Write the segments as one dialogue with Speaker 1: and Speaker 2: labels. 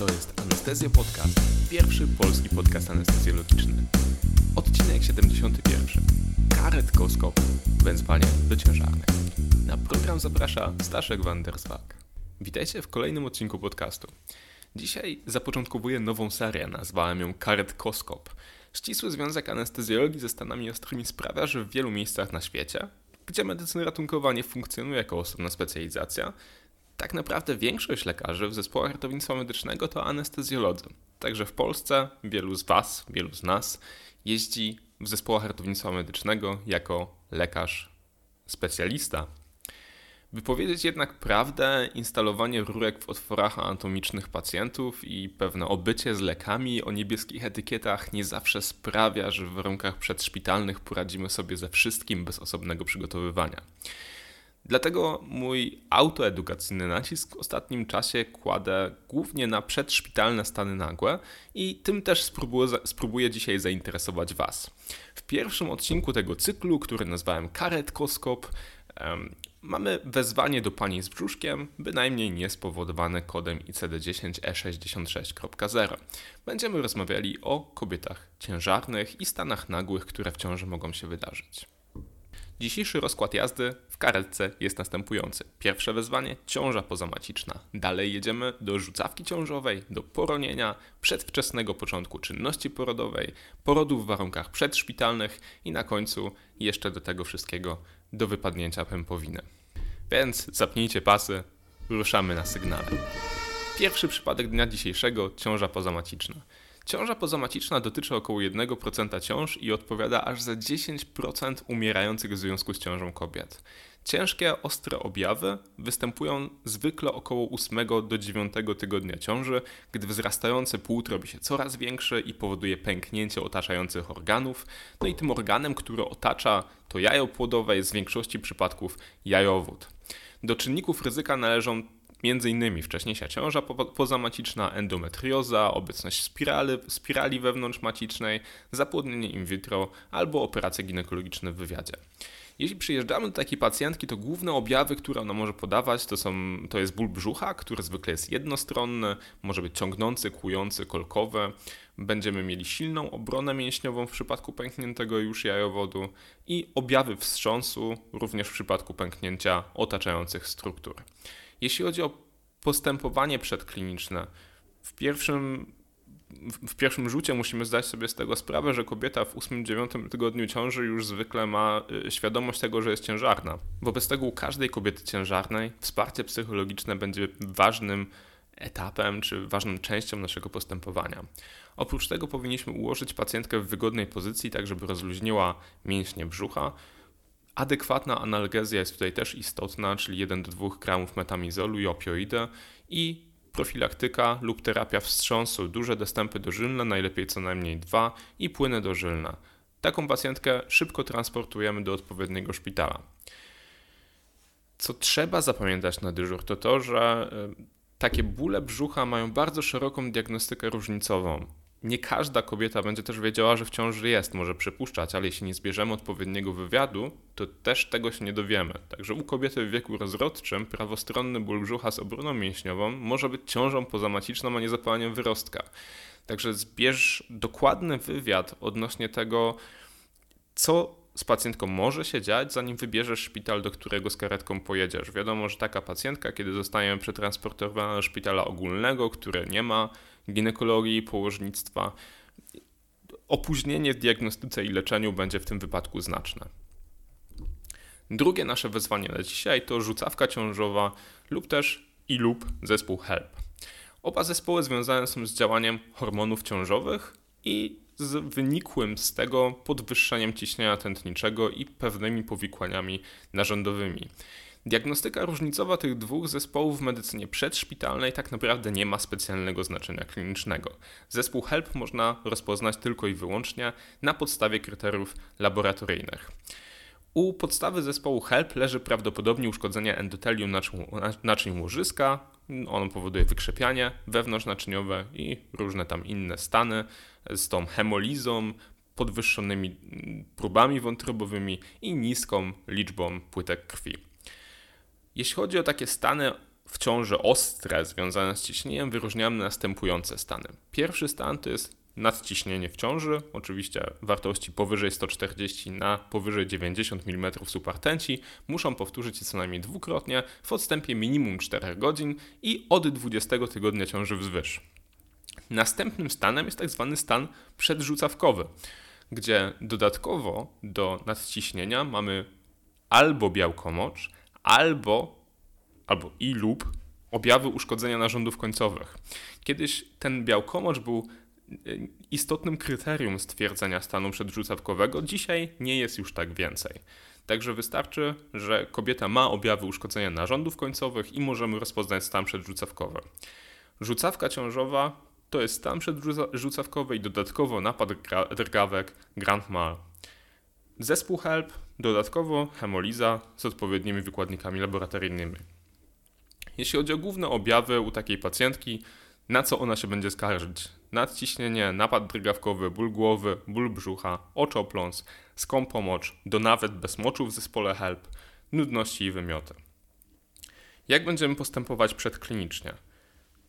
Speaker 1: To jest Anestezja Podcast, pierwszy polski podcast anestezjologiczny. Odcinek 71. Karetkoskop. Węzwanie do ciężarnych. Na program zaprasza Staszek van der Zwag. Witajcie w kolejnym odcinku podcastu. Dzisiaj zapoczątkowuję nową serię, nazwałem ją Karetkoskop. Ścisły związek anestezjologii ze Stanami Ostrymi sprawia, że w wielu miejscach na świecie, gdzie medycyna ratunkowa nie funkcjonuje jako osobna specjalizacja, tak naprawdę większość lekarzy w zespołach ratownictwa medycznego to anestezjolodzy. Także w Polsce wielu z Was, wielu z nas jeździ w zespołach ratownictwa medycznego jako lekarz specjalista. By powiedzieć jednak prawdę, instalowanie rurek w otworach anatomicznych pacjentów i pewne obycie z lekami o niebieskich etykietach nie zawsze sprawia, że w warunkach przedszpitalnych poradzimy sobie ze wszystkim bez osobnego przygotowywania. Dlatego mój autoedukacyjny nacisk w ostatnim czasie kładę głównie na przedszpitalne stany nagłe i tym też spróbuję, spróbuję dzisiaj zainteresować Was. W pierwszym odcinku tego cyklu, który nazwałem Karetkoskop, mamy wezwanie do pani z brzuszkiem, bynajmniej nie spowodowane kodem ICD-10E66.0. Będziemy rozmawiali o kobietach ciężarnych i stanach nagłych, które w ciąży mogą się wydarzyć. Dzisiejszy rozkład jazdy w karetce jest następujący. Pierwsze wezwanie ciąża pozamaciczna. Dalej jedziemy do rzucawki ciążowej, do poronienia, przedwczesnego początku czynności porodowej, porodów w warunkach przedszpitalnych i na końcu jeszcze do tego wszystkiego do wypadnięcia pępowiny. Więc zapnijcie pasy, ruszamy na sygnale. Pierwszy przypadek dnia dzisiejszego ciąża pozamaciczna. Ciąża pozamaciczna dotyczy około 1% ciąż i odpowiada aż za 10% umierających w związku z ciążą kobiet. Ciężkie, ostre objawy występują zwykle około 8 do 9 tygodnia ciąży, gdy wzrastający płód robi się coraz większy i powoduje pęknięcie otaczających organów. No i tym organem, który otacza to jajo płodowe jest w większości przypadków jajowód. Do czynników ryzyka należą między innymi wcześniejsza ciąża pozamaciczna, endometrioza, obecność spirali, spirali wewnątrzmacicznej, zapłodnienie in vitro albo operacje ginekologiczne w wywiadzie. Jeśli przyjeżdżamy do takiej pacjentki, to główne objawy, które ona może podawać, to, są, to jest ból brzucha, który zwykle jest jednostronny, może być ciągnący, kłujący, kolkowy. Będziemy mieli silną obronę mięśniową w przypadku pękniętego już jajowodu i objawy wstrząsu również w przypadku pęknięcia otaczających struktur. Jeśli chodzi o postępowanie przedkliniczne, w pierwszym, w pierwszym rzucie musimy zdać sobie z tego sprawę, że kobieta w 8-9 tygodniu ciąży już zwykle ma y, świadomość tego, że jest ciężarna. Wobec tego u każdej kobiety ciężarnej wsparcie psychologiczne będzie ważnym etapem czy ważną częścią naszego postępowania. Oprócz tego powinniśmy ułożyć pacjentkę w wygodnej pozycji, tak żeby rozluźniła mięśnie brzucha, Adekwatna analgezja jest tutaj też istotna, czyli 1 do 2 gramów metamizolu i opioidy i profilaktyka lub terapia wstrząsu, duże dostępy dożylne, najlepiej co najmniej dwa i płyny dożylne. Taką pacjentkę szybko transportujemy do odpowiedniego szpitala. Co trzeba zapamiętać na dyżur, to to, że e, takie bóle brzucha mają bardzo szeroką diagnostykę różnicową. Nie każda kobieta będzie też wiedziała, że w ciąży jest, może przypuszczać, ale jeśli nie zbierzemy odpowiedniego wywiadu, to też tego się nie dowiemy. Także u kobiety w wieku rozrodczym prawostronny ból brzucha z obroną mięśniową może być ciążą pozamaciczną, a nie zapaleniem wyrostka. Także zbierz dokładny wywiad odnośnie tego, co z pacjentką może się dziać, zanim wybierzesz szpital, do którego z karetką pojedziesz. Wiadomo, że taka pacjentka, kiedy zostaje przetransportowana do szpitala ogólnego, które nie ma ginekologii, położnictwa, opóźnienie w diagnostyce i leczeniu będzie w tym wypadku znaczne. Drugie nasze wezwanie na dzisiaj to rzucawka ciążowa lub też i lub zespół HELP. Oba zespoły związane są z działaniem hormonów ciążowych i z wynikłym z tego podwyższeniem ciśnienia tętniczego i pewnymi powikłaniami narządowymi. Diagnostyka różnicowa tych dwóch zespołów w medycynie przedszpitalnej tak naprawdę nie ma specjalnego znaczenia klinicznego. Zespół HELP można rozpoznać tylko i wyłącznie na podstawie kryteriów laboratoryjnych. U podstawy zespołu HELP leży prawdopodobnie uszkodzenie endotelium naczyń łożyska. Ono powoduje wykrzepianie wewnątrznaczyniowe i różne tam inne stany z tą hemolizą, podwyższonymi próbami wątrobowymi i niską liczbą płytek krwi. Jeśli chodzi o takie stany w ciąży ostre związane z ciśnieniem wyróżniamy następujące stany. Pierwszy stan to jest nadciśnienie w ciąży, oczywiście wartości powyżej 140 na powyżej 90 mm supartenci muszą powtórzyć się co najmniej dwukrotnie w odstępie minimum 4 godzin i od 20 tygodnia ciąży wzwyż. Następnym stanem jest tak zwany stan przedrzucawkowy, gdzie dodatkowo do nadciśnienia mamy albo białkomocz, albo, albo i lub objawy uszkodzenia narządów końcowych. Kiedyś ten białkomocz był e, istotnym kryterium stwierdzenia stanu przedrzucawkowego, dzisiaj nie jest już tak więcej. Także wystarczy, że kobieta ma objawy uszkodzenia narządów końcowych i możemy rozpoznać stan przedrzucawkowy. Rzucawka ciążowa to jest stan przedrzucawkowy i dodatkowo napad drgawek Grand Mal. Zespół HELP, dodatkowo hemoliza z odpowiednimi wykładnikami laboratoryjnymi. Jeśli chodzi o główne objawy u takiej pacjentki, na co ona się będzie skarżyć? Nadciśnienie, napad drgawkowy, ból głowy, ból brzucha, oczopląs, skąpą mocz, do nawet bez moczu w zespole HELP, nudności i wymioty. Jak będziemy postępować przedklinicznie?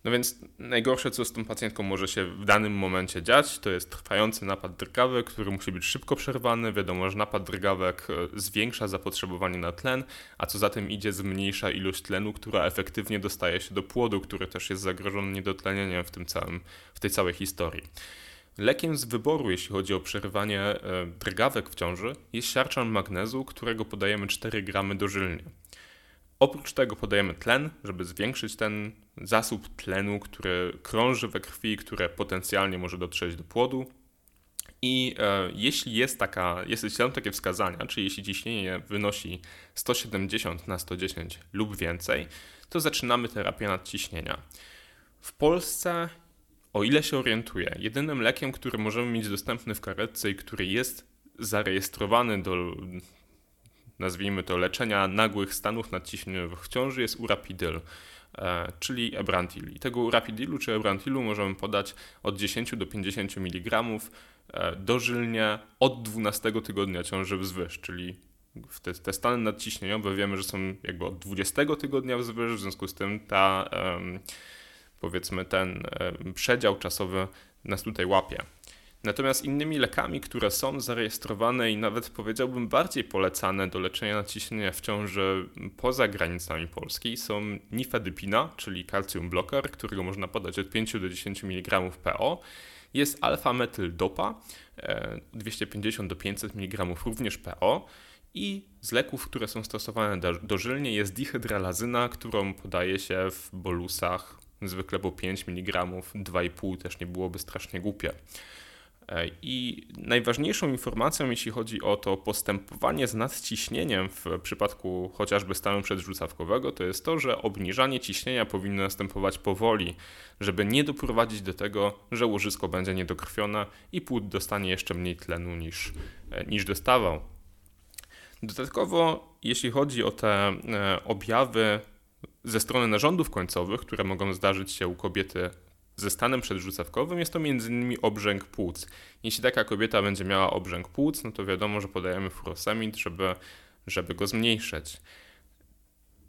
Speaker 1: No więc najgorsze, co z tą pacjentką może się w danym momencie dziać, to jest trwający napad drgawek, który musi być szybko przerwany. Wiadomo, że napad drgawek e, zwiększa zapotrzebowanie na tlen, a co za tym idzie, zmniejsza ilość tlenu, która efektywnie dostaje się do płodu, który też jest zagrożony niedotlenieniem w, tym całym, w tej całej historii. Lekiem z wyboru, jeśli chodzi o przerywanie e, drgawek w ciąży, jest siarczan magnezu, którego podajemy 4 gramy dożylnie. Oprócz tego podajemy tlen, żeby zwiększyć ten zasób tlenu, który krąży we krwi, które potencjalnie może dotrzeć do płodu. I e, jeśli jest taka, jeśli są takie wskazania, czyli jeśli ciśnienie wynosi 170 na 110 lub więcej, to zaczynamy terapię nadciśnienia. W Polsce, o ile się orientuję, jedynym lekiem, który możemy mieć dostępny w karetce i który jest zarejestrowany do nazwijmy to, leczenia nagłych stanów nadciśnieniowych w ciąży jest urapidyl, e, czyli ebrantil. I tego urapidilu czy ebrantilu możemy podać od 10 do 50 mg e, dożylnie od 12 tygodnia ciąży wzwyż, czyli te, te stany nadciśnieniowe wiemy, że są jakby od 20 tygodnia wzwyż, w związku z tym ta powiedzmy ten przedział czasowy nas tutaj łapie. Natomiast innymi lekami, które są zarejestrowane i nawet powiedziałbym bardziej polecane do leczenia nadciśnienia w ciąży poza granicami Polski są nifedypina, czyli calcium blocker, którego można podać od 5 do 10 mg PO. Jest alfa-metyl-dopa, 250 do 500 mg również PO. I z leków, które są stosowane dożylnie jest dihydralazyna, którą podaje się w bolusach zwykle po 5 mg, 2,5 też nie byłoby strasznie głupie. E, I najważniejszą informacją, jeśli chodzi o to postępowanie z nadciśnieniem w przypadku chociażby stanu przedrzucawkowego, to jest to, że obniżanie ciśnienia powinno następować powoli, żeby nie doprowadzić do tego, że łożysko będzie niedokrwione i płód dostanie jeszcze mniej tlenu niż, e, niż dostawał. Dodatkowo, jeśli chodzi o te e, objawy ze strony narządów końcowych, które mogą zdarzyć się u kobiety ze stanem przedrzucawkowym jest to m.in. obrzęk płuc. Jeśli taka kobieta będzie miała obrzęk płuc, no to wiadomo, że podajemy furosemid, żeby, żeby go zmniejszyć.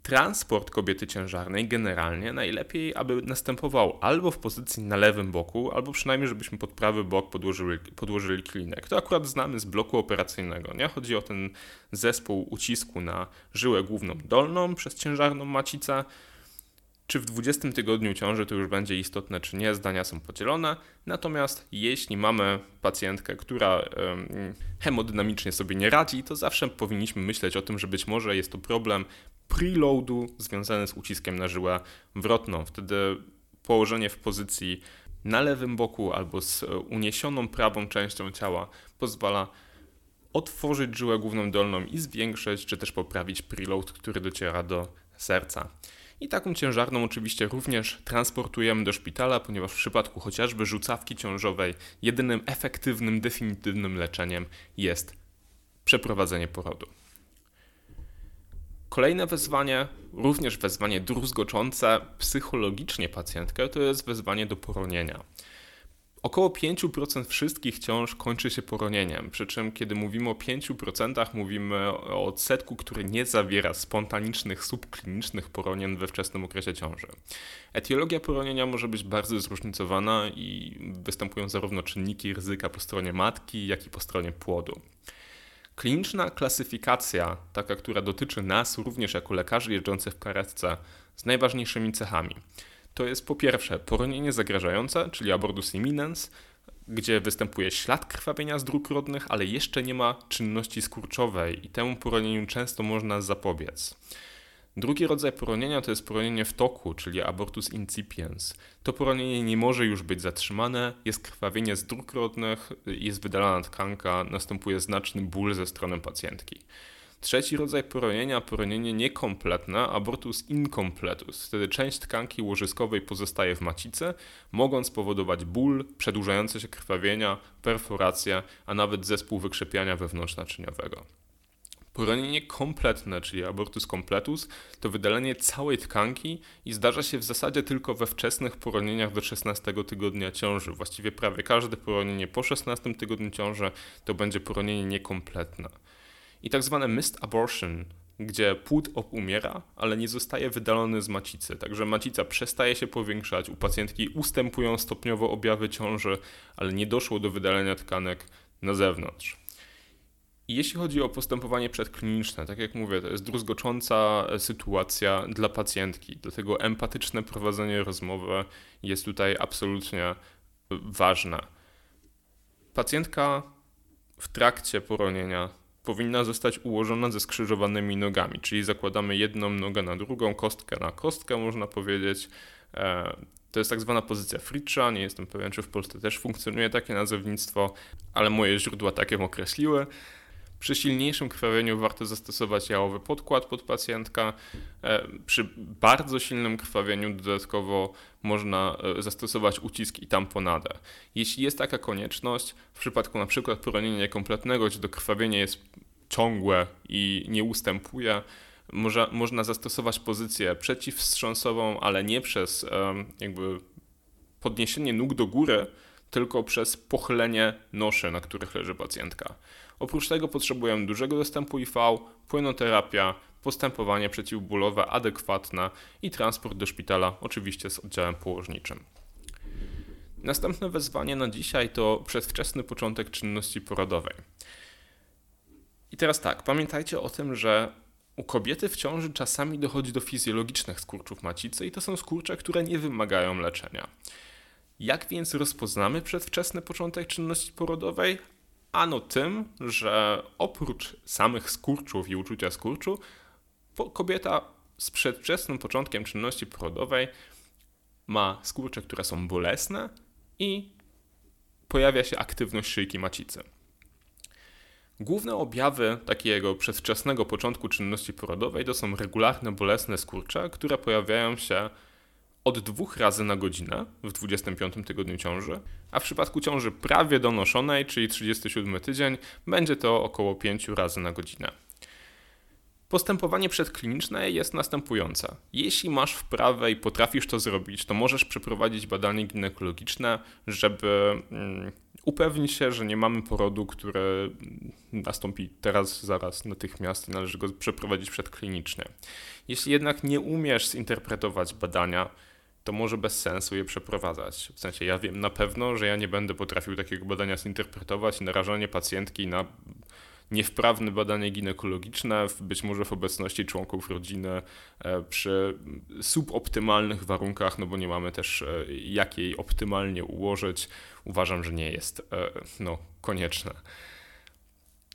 Speaker 1: Transport kobiety ciężarnej generalnie najlepiej, aby następował albo w pozycji na lewym boku, albo przynajmniej, żebyśmy pod prawy bok podłożyli, podłożyli klinek. To akurat znamy z bloku operacyjnego. Nie? Chodzi o ten zespół ucisku na żyłę główną dolną przez ciężarną macicę, czy w 20 tygodniu ciąży to już będzie istotne, czy nie, zdania są podzielone. Natomiast jeśli mamy pacjentkę, która hemodynamicznie sobie nie radzi, to zawsze powinniśmy myśleć o tym, że być może jest to problem preloadu związany z uciskiem na żyłę wrotną. Wtedy położenie w pozycji na lewym boku albo z uniesioną prawą częścią ciała pozwala otworzyć żyłę główną dolną i zwiększyć, czy też poprawić preload, który dociera do serca. I taką ciężarną oczywiście również transportujemy do szpitala, ponieważ w przypadku chociażby rzucawki ciążowej jedynym efektywnym, definitywnym leczeniem jest przeprowadzenie porodu. Kolejne wezwanie, również wezwanie druzgoczące psychologicznie pacjentkę, to jest wezwanie do poronienia. Około 5% wszystkich ciąż kończy się poronieniem, przy czym kiedy mówimy o 5%, mówimy o odsetku, który nie zawiera spontanicznych, subklinicznych poronień we wczesnym okresie ciąży. Etiologia poronienia może być bardzo zróżnicowana i występują zarówno czynniki ryzyka po stronie matki, jak i po stronie płodu. Kliniczna klasyfikacja, taka, która dotyczy nas również jako lekarzy jeżdżących w karetce, z najważniejszymi cechami – to jest po pierwsze poronienie zagrażające, czyli abortus imminens, gdzie występuje ślad krwawienia z dróg rodnych, ale jeszcze nie ma czynności skurczowej i temu poronieniu często można zapobiec. Drugi rodzaj poronienia to jest poronienie w toku, czyli abortus incipiens. To poronienie nie może już być zatrzymane, jest krwawienie z dróg rodnych, jest wydalana tkanka, następuje znaczny ból ze strony pacjentki. Trzeci rodzaj poronienia, poronienie niekompletne, abortus incompletus. Wtedy część tkanki łożyskowej pozostaje w macicy, mogąc powodować ból, przedłużające się krwawienia, perforację, a nawet zespół wykrzepiania wewnątrznaczyniowego. Poronienie kompletne, czyli abortus completus, to wydalenie całej tkanki i zdarza się w zasadzie tylko we wczesnych poronieniach do 16 tygodnia ciąży. Właściwie prawie każde poronienie po 16 tygodniu ciąży to będzie poronienie niekompletne i tak zwane missed abortion, gdzie płód umiera, ale nie zostaje wydalony z macicy. Także macica przestaje się powiększać, u pacjentki ustępują stopniowo objawy ciąży, ale nie doszło do wydalenia tkanek na zewnątrz. I jeśli chodzi o postępowanie przedkliniczne, tak jak mówię, to jest druzgocząca sytuacja dla pacjentki, dlatego empatyczne prowadzenie rozmowy jest tutaj absolutnie ważne. Pacjentka w trakcie poronienia powinna zostać ułożona ze skrzyżowanymi nogami, czyli zakładamy jedną nogę na drugą, kostkę na kostkę, można powiedzieć. E, to jest tak zwana pozycja Fritscha. Nie jestem pewien, czy w Polsce też funkcjonuje takie nazewnictwo, ale moje źródła takie określiły. Przy silniejszym krwawieniu warto zastosować jałowy podkład pod pacjentka. E, przy bardzo silnym krwawieniu dodatkowo można e, zastosować ucisk i tamponadę. Jeśli jest taka konieczność, w przypadku przykład poronienia kompletnego, gdzie to krwawienie jest ciągłe i nie ustępuje, może, można zastosować pozycję przeciwwstrząsową, ale nie przez jakby podniesienie nóg do góry, tylko przez pochylenie noszy, na których leży pacjentka. Oprócz tego potrzebują dużego dostępu IV, płynoterapia, postępowanie przeciwbólowe adekwatne i transport do szpitala, oczywiście z oddziałem położniczym. Następne wezwanie na dzisiaj to przedwczesny początek czynności porodowej. I teraz tak, pamiętajcie o tym, że u kobiety w ciąży czasami dochodzi do fizjologicznych skurczów macicy i to są skurcze, które nie wymagają leczenia. Jak więc rozpoznamy przedwczesny początek czynności porodowej? Ano tym, że oprócz samych skurczów i uczucia skurczu, kobieta z przedwczesnym początkiem czynności porodowej ma skurcze, które są bolesne i pojawia się aktywność szyjki macicy. Główne objawy takiego przedwczesnego początku czynności porodowej to są regularne bolesne skurcze, które pojawiają się od dwóch razy na godzinę w 25 tygodniu ciąży, a w przypadku ciąży prawie donoszonej, czyli 37 tydzień, będzie to około 5 razy na godzinę. Postępowanie przedkliniczne jest następujące. Jeśli masz wprawę i potrafisz to zrobić, to możesz przeprowadzić badanie ginekologiczne, żeby mm, upewnić się, że nie mamy porodu, który nastąpi teraz, zaraz, natychmiast i należy go przeprowadzić przedklinicznie. Jeśli jednak nie umiesz zinterpretować badania, to może bez sensu je przeprowadzać. W sensie ja wiem na pewno, że ja nie będę potrafił takiego badania zinterpretować i narażanie pacjentki na niewprawne badanie ginekologiczne, być może w obecności członków rodziny e, przy suboptymalnych warunkach, no bo nie mamy też e, jak jej optymalnie ułożyć, uważam, że nie jest e, no, konieczne.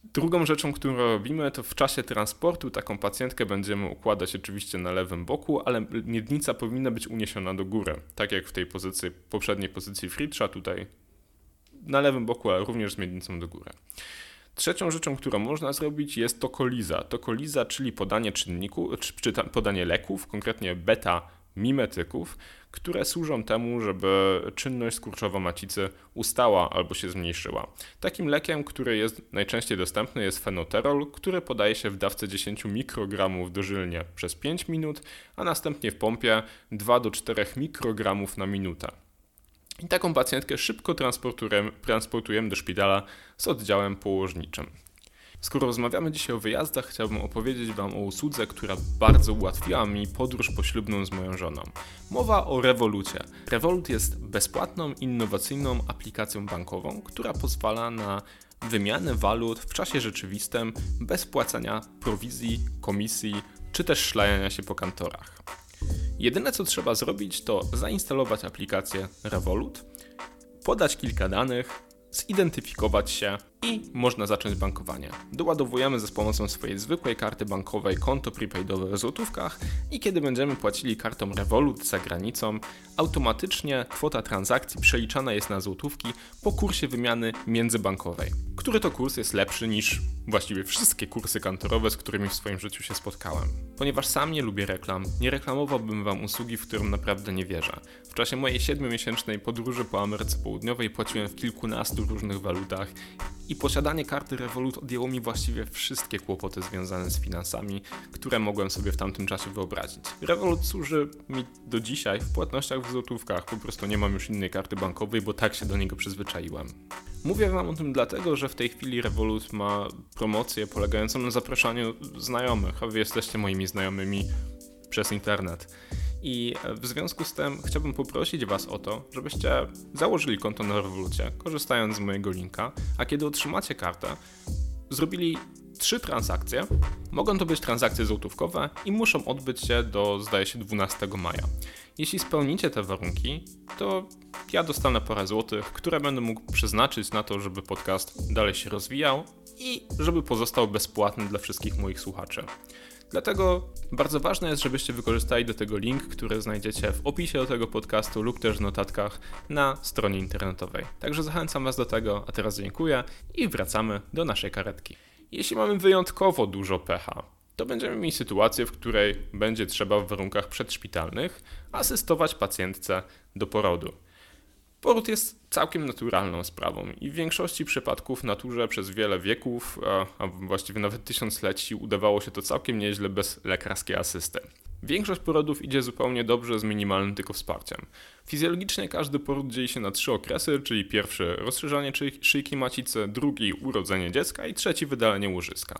Speaker 1: Drugą rzeczą, którą robimy, to w czasie transportu taką pacjentkę będziemy układać oczywiście na lewym boku, ale miednica powinna być uniesiona do góry, tak jak w tej pozycji, poprzedniej pozycji Fritzscha, tutaj na lewym boku, ale również z miednicą do góry. Trzecią rzeczą, którą można zrobić jest tokoliza. Tokoliza, czyli podanie czynniku, czy podanie leków, konkretnie beta mimetyków, które służą temu, żeby czynność skurczowa macicy ustała albo się zmniejszyła. Takim lekiem, który jest najczęściej dostępny jest fenoterol, który podaje się w dawce 10 mikrogramów dożylnie przez 5 minut, a następnie w pompie 2 do 4 mikrogramów na minutę. I taką pacjentkę szybko transportujemy, transportujemy do szpitala z oddziałem położniczym. Skoro rozmawiamy dzisiaj o wyjazdach, chciałbym opowiedzieć Wam o usłudze, która bardzo ułatwiła mi podróż poślubną z moją żoną. Mowa o Revolucie. Revolut jest bezpłatną, innowacyjną aplikacją bankową, która pozwala na wymianę walut w czasie rzeczywistym bez płacenia prowizji, komisji czy też szlajania się po kantorach. Jedyne co trzeba zrobić to zainstalować aplikację Revolut, podać kilka danych, zidentyfikować się i można zacząć bankowanie. Doładowujemy za pomocą swojej zwykłej karty bankowej konto prepaidowe w złotówkach i kiedy będziemy płacili kartą Revolut za granicą, automatycznie kwota transakcji przeliczana jest na złotówki po kursie wymiany międzybankowej, który to kurs jest lepszy niż właściwie wszystkie kursy kantorowe, z którymi w swoim życiu się spotkałem. Ponieważ sam nie lubię reklam, nie reklamowałbym wam usługi, w którą naprawdę nie wierzę. W czasie mojej 7-miesięcznej podróży po Ameryce Południowej płaciłem w kilkunastu różnych walutach i posiadanie karty Revolut odjęło mi właściwie wszystkie kłopoty związane z finansami, które mogłem sobie w tamtym czasie wyobrazić. Revolut służy mi do dzisiaj w płatnościach w złotówkach, po prostu nie mam już innej karty bankowej, bo tak się do niego przyzwyczaiłem. Mówię Wam o tym dlatego, że w tej chwili Revolut ma promocję polegającą na zapraszaniu znajomych, a Wy jesteście moimi znajomymi przez internet. I w związku z tym chciałbym poprosić Was o to, żebyście założyli konto na Revolucie, korzystając z mojego linka, a kiedy otrzymacie kartę, zrobili trzy transakcje. Mogą to być transakcje złotówkowe i muszą odbyć się do, zdaje się, 12 maja. Jeśli spełnicie te warunki, to ja dostanę parę złotych, które będę mógł przeznaczyć na to, żeby podcast dalej się rozwijał i żeby pozostał bezpłatny dla wszystkich moich słuchaczy. Dlatego bardzo ważne jest, żebyście wykorzystali do tego link, który znajdziecie w opisie do tego podcastu lub też w notatkach na stronie internetowej. Także zachęcam Was do tego, a teraz dziękuję i wracamy do naszej karetki. Jeśli mamy wyjątkowo dużo pecha, to będziemy mieli sytuację, w której będzie trzeba w warunkach przedszpitalnych asystować pacjentce do porodu. Poród jest całkiem naturalną sprawą i w większości przypadków naturze przez wiele wieków, a właściwie nawet tysiącleci udawało się to całkiem nieźle bez lekarskiej asysty. Większość porodów idzie zupełnie dobrze z minimalnym tylko wsparciem. Fizjologicznie każdy poród dzieje się na trzy okresy, czyli pierwszy rozszerzanie szyjki macicy, drugi urodzenie dziecka i trzeci wydalenie łożyska.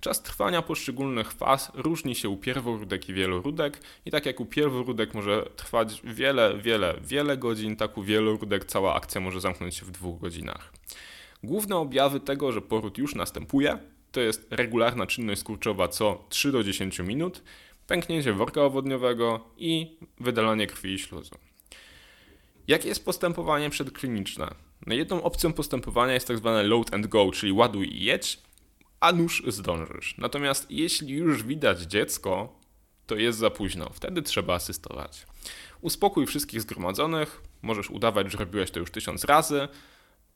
Speaker 1: Czas trwania poszczególnych faz różni się u pierworódek i wieloródek i tak jak u pierworódek może trwać wiele, wiele, wiele godzin, tak u wieloródek cała akcja może zamknąć się w dwóch godzinach. Główne objawy tego, że poród już następuje, to jest regularna czynność skurczowa co 3 do 10 minut, pęknięcie worka owodniowego i wydalanie krwi i śluzu. Jakie jest postępowanie przedkliniczne? No jedną opcją postępowania jest tak zwane load and go, czyli ładuj i jedź, a nuż zdążysz. Natomiast jeśli już widać dziecko, to jest za późno. Wtedy trzeba asystować. Uspokój wszystkich zgromadzonych, możesz udawać, że robiłeś to już tysiąc razy,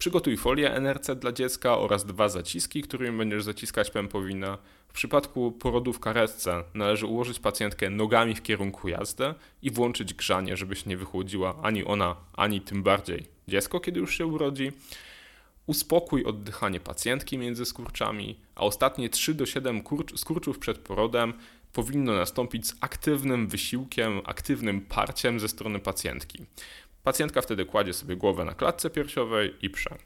Speaker 1: Przygotuj folię NRC dla dziecka oraz dwa zaciski, którymi będziesz zaciskać pępowinę. W przypadku porodu w karetce należy ułożyć pacjentkę nogami w kierunku jazdy i włączyć grzanie, żeby się nie wychłodziła ani ona, ani tym bardziej dziecko, kiedy już się urodzi. Uspokój oddychanie pacjentki między skurczami, a ostatnie 3 do 7 skurczów przed porodem powinno nastąpić z aktywnym wysiłkiem, aktywnym parciem ze strony pacjentki. Pacjentka wtedy kładzie sobie głowę na klatce piersiowej i prze.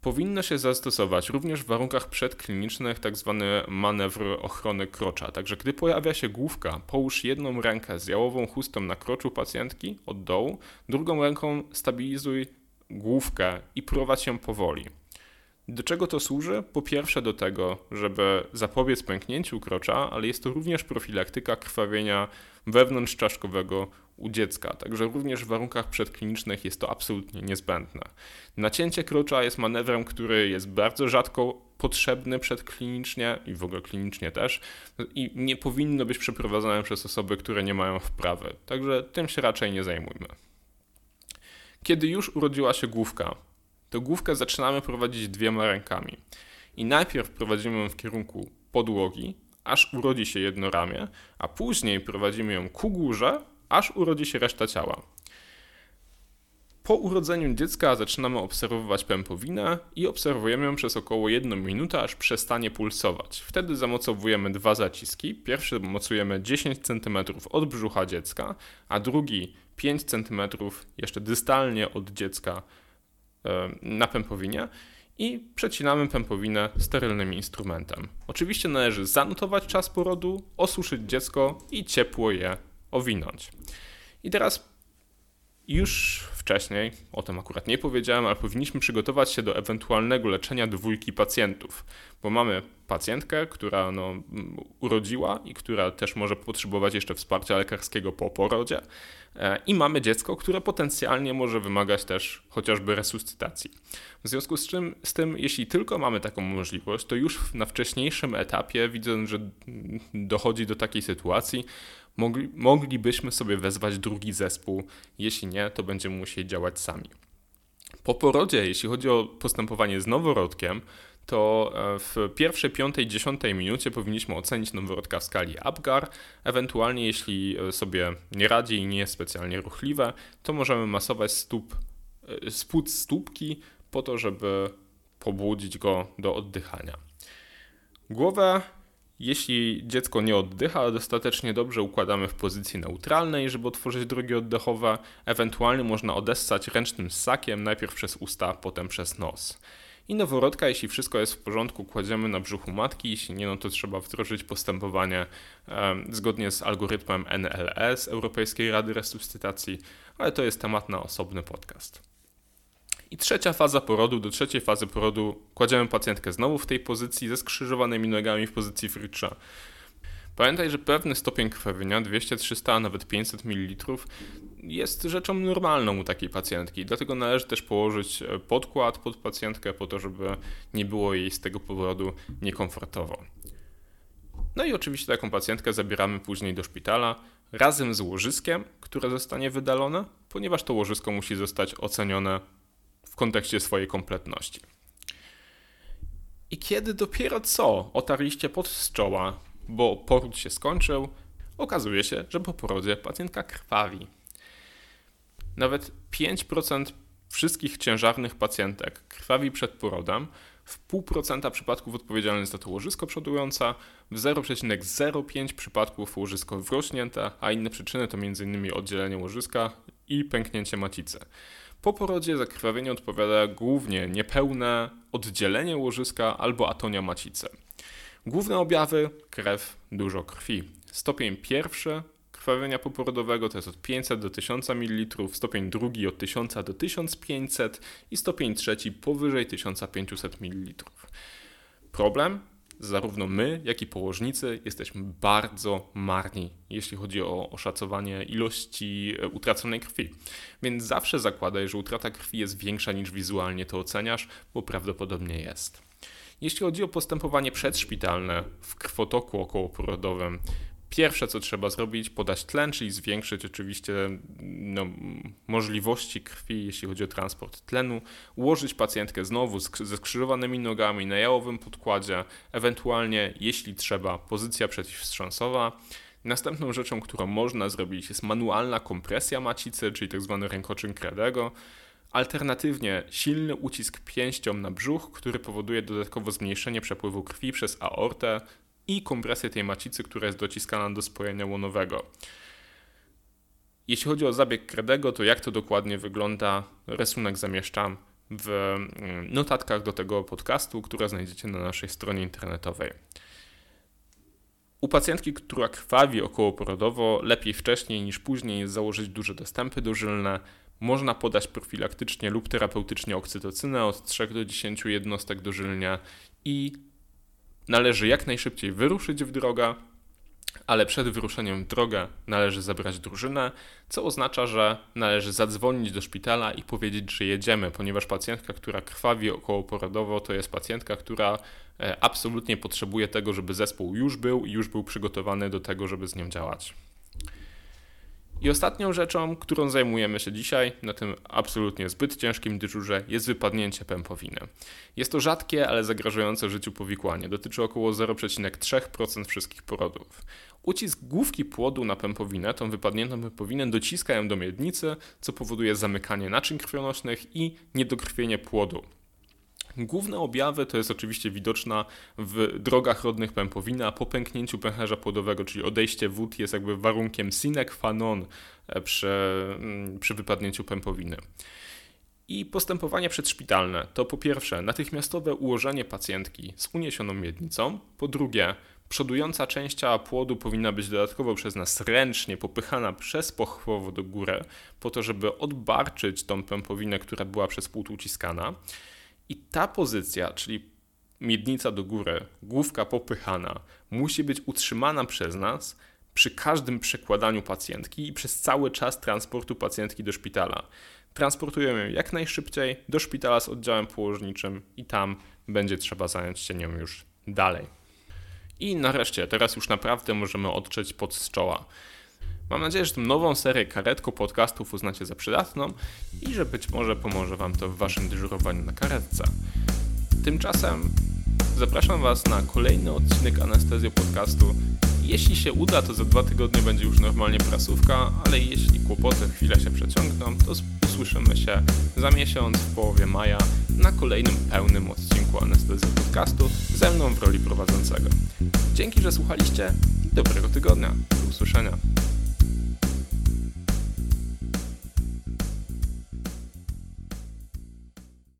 Speaker 1: Powinno się zastosować również w warunkach przedklinicznych tzw. Tak manewr ochrony krocza. Także gdy pojawia się główka, połóż jedną rękę z jałową chustą na kroczu pacjentki od dołu, drugą ręką stabilizuj główkę i prowadź ją powoli. Do czego to służy? Po pierwsze do tego, żeby zapobiec pęknięciu krocza, ale jest to również profilaktyka krwawienia wewnątrzczaszkowego u dziecka, także również w warunkach przedklinicznych jest to absolutnie niezbędne. Nacięcie krocza jest manewrem, który jest bardzo rzadko potrzebny przedklinicznie i w ogóle klinicznie też i nie powinno być przeprowadzane przez osoby, które nie mają wprawy, także tym się raczej nie zajmujmy. Kiedy już urodziła się główka, to główkę zaczynamy prowadzić dwiema rękami. I najpierw prowadzimy ją w kierunku podłogi, aż urodzi się jedno ramię, a później prowadzimy ją ku górze, aż urodzi się reszta ciała. Po urodzeniu dziecka zaczynamy obserwować pępowinę i obserwujemy ją przez około 1 minutę, aż przestanie pulsować. Wtedy zamocowujemy dwa zaciski. Pierwszy mocujemy 10 cm od brzucha dziecka, a drugi 5 cm jeszcze dystalnie od dziecka na pępowinie i przecinamy pępowinę sterylnym instrumentem. Oczywiście należy zanotować czas porodu, osuszyć dziecko i ciepło je owinąć. I teraz już wcześniej, o tym akurat nie powiedziałem, ale powinniśmy przygotować się do ewentualnego leczenia dwójki pacjentów, bo mamy pacjentkę, która no, urodziła i która też może potrzebować jeszcze wsparcia lekarskiego po porodzie, e, i mamy dziecko, które potencjalnie może wymagać też chociażby resuscytacji. W związku z, czym, z tym, jeśli tylko mamy taką możliwość, to już na wcześniejszym etapie, widząc, że dochodzi do takiej sytuacji, mogli, moglibyśmy sobie wezwać drugi zespół. Jeśli nie, to będziemy musieli działać sami. Po porodzie, jeśli chodzi o postępowanie z noworodkiem, to e, w pierwszej, piątej, dziesiątej minucie powinniśmy ocenić noworodka w skali Apgar. Ewentualnie, jeśli e, sobie nie radzi i nie jest specjalnie ruchliwe, to możemy masować stóp, e, spód stópki po to, żeby pobudzić go do oddychania. Głowę jeśli dziecko nie oddycha, dostatecznie dobrze układamy w pozycji neutralnej, żeby otworzyć drogi oddechowe, ewentualnie można odessać ręcznym ssakiem, najpierw przez usta, potem przez nos. I noworodka, jeśli wszystko jest w porządku, kładziemy na brzuchu matki, jeśli nie, no to trzeba wdrożyć postępowanie zgodnie z algorytmem NLS Europejskiej Rady Resuscytacji, ale to jest temat na osobny podcast. I trzecia faza porodu, do trzeciej fazy porodu kładziemy pacjentkę znowu w tej pozycji ze skrzyżowanymi nogami w pozycji Fritscha. Pamiętaj, że pewny stopień krwawienia, 200, 300, a nawet 500 ml, jest rzeczą normalną u takiej pacjentki. Dlatego należy też położyć e, podkład pod pacjentkę po to, żeby nie było jej z tego powodu niekomfortowo. No i oczywiście taką pacjentkę zabieramy później do szpitala razem z łożyskiem, które zostanie wydalone, ponieważ to łożysko musi zostać ocenione kontekście swojej kompletności. I kiedy dopiero co otarliście pod z czoła, bo poród się skończył, okazuje się, że po porodzie pacjentka krwawi. Nawet 5% wszystkich ciężarnych pacjentek krwawi przed porodem, w 0,5% przypadków odpowiedzialne za to łożysko przodujące, w 0,05 przypadków łożysko wrośnięte, a inne przyczyny to m.in. oddzielenie łożyska i pęknięcie macicy. Po porodzie za krwawienie odpowiada głównie niepełne oddzielenie łożyska albo atonia macicy. Główne objawy krew, dużo krwi. Stopień pierwszy krwawienia poporodowego to jest od 500 do 1000 ml, stopień drugi od 1000 do 1500 i stopień trzeci powyżej 1500 ml. Problem zarówno my, jak i położnicy jesteśmy bardzo marni, jeśli chodzi o oszacowanie ilości e, utraconej krwi. Więc zawsze zakładaj, że utrata krwi jest większa niż wizualnie to oceniasz, bo prawdopodobnie jest. Jeśli chodzi o postępowanie przedszpitalne w krwotoku okołoporodowym, Pierwsze, co trzeba zrobić, podać tlen, czyli zwiększyć oczywiście no, możliwości krwi, jeśli chodzi o transport tlenu, ułożyć pacjentkę znowu ze skrzyżowanymi nogami na jałowym podkładzie, ewentualnie, jeśli trzeba, pozycja przeciwwstrząsowa. Następną rzeczą, którą można zrobić, jest manualna kompresja macicy, czyli tzw. Tak rękoczyn Kredego. Alternatywnie silny ucisk pięścią na brzuch, który powoduje dodatkowo zmniejszenie przepływu krwi przez aortę, i kompresję tej macicy, która jest dociskana do spojenia łonowego. Jeśli chodzi o zabieg Kredego, to jak to dokładnie wygląda, rysunek zamieszczam w mm, notatkach do tego podcastu, które znajdziecie na naszej stronie internetowej. U pacjentki, która krwawi okołoporodowo, lepiej wcześniej niż później założyć duże dostępy dożylne. Można podać profilaktycznie lub terapeutycznie oksytocynę od 3 do 10 jednostek dożylnia i należy jak najszybciej wyruszyć w drogę, ale przed wyruszeniem w drogę należy zebrać drużynę, co oznacza, że należy zadzwonić do szpitala i powiedzieć, że jedziemy, ponieważ pacjentka, która krwawi okołoporodowo, to jest pacjentka, która e, absolutnie potrzebuje tego, żeby zespół już był i już był przygotowany do tego, żeby z nią działać. I ostatnią rzeczą, którą zajmujemy się dzisiaj, na tym absolutnie zbyt ciężkim dyżurze, jest wypadnięcie pępowiny. Jest to rzadkie, ale zagrażające życiu powikłanie. Dotyczy około 0,3% wszystkich porodów. Ucisk główki płodu na pępowinę, tą wypadniętą pępowinę, dociska ją do miednicy, co powoduje zamykanie naczyń krwionośnych i niedokrwienie płodu. Główne objawy to jest oczywiście widoczna w drogach rodnych pępowiny, po pęknięciu pęcherza płodowego, czyli odejście wód jest jakby warunkiem sine qua non e, przy, mm, przy wypadnięciu pępowiny. I postępowanie przedszpitalne to po pierwsze natychmiastowe ułożenie pacjentki z uniesioną miednicą, po drugie przodująca część ciała płodu powinna być dodatkowo przez nas ręcznie popychana przez pochwowo do góry, po to, żeby odbarczyć tą pępowinę, która była przez płód uciskana. I ta pozycja, czyli miednica do góry, główka popychana, musi być utrzymana przez nas przy każdym przekładaniu pacjentki i przez cały czas transportu pacjentki do szpitala. Transportujemy ją jak najszybciej do szpitala z oddziałem położniczym i tam będzie trzeba zająć się nią już dalej. I nareszcie, teraz już naprawdę możemy odczyć pod z czoła. Mam nadzieję, że tę nową serię karetko podcastów uznacie za przydatną i że być może pomoże Wam to w Waszym dyżurowaniu na karetce. Tymczasem zapraszam Was na kolejny odcinek Anestezjo Podcastu. Jeśli się uda, to za dwa tygodnie będzie już normalnie prasówka, ale jeśli kłopoty chwilę się przeciągną, to usłyszymy się za miesiąc, w połowie maja, na kolejnym pełnym odcinku Anestezjo Podcastu ze mną w roli prowadzącego. Dzięki, że słuchaliście i dobrego tygodnia. Do usłyszenia.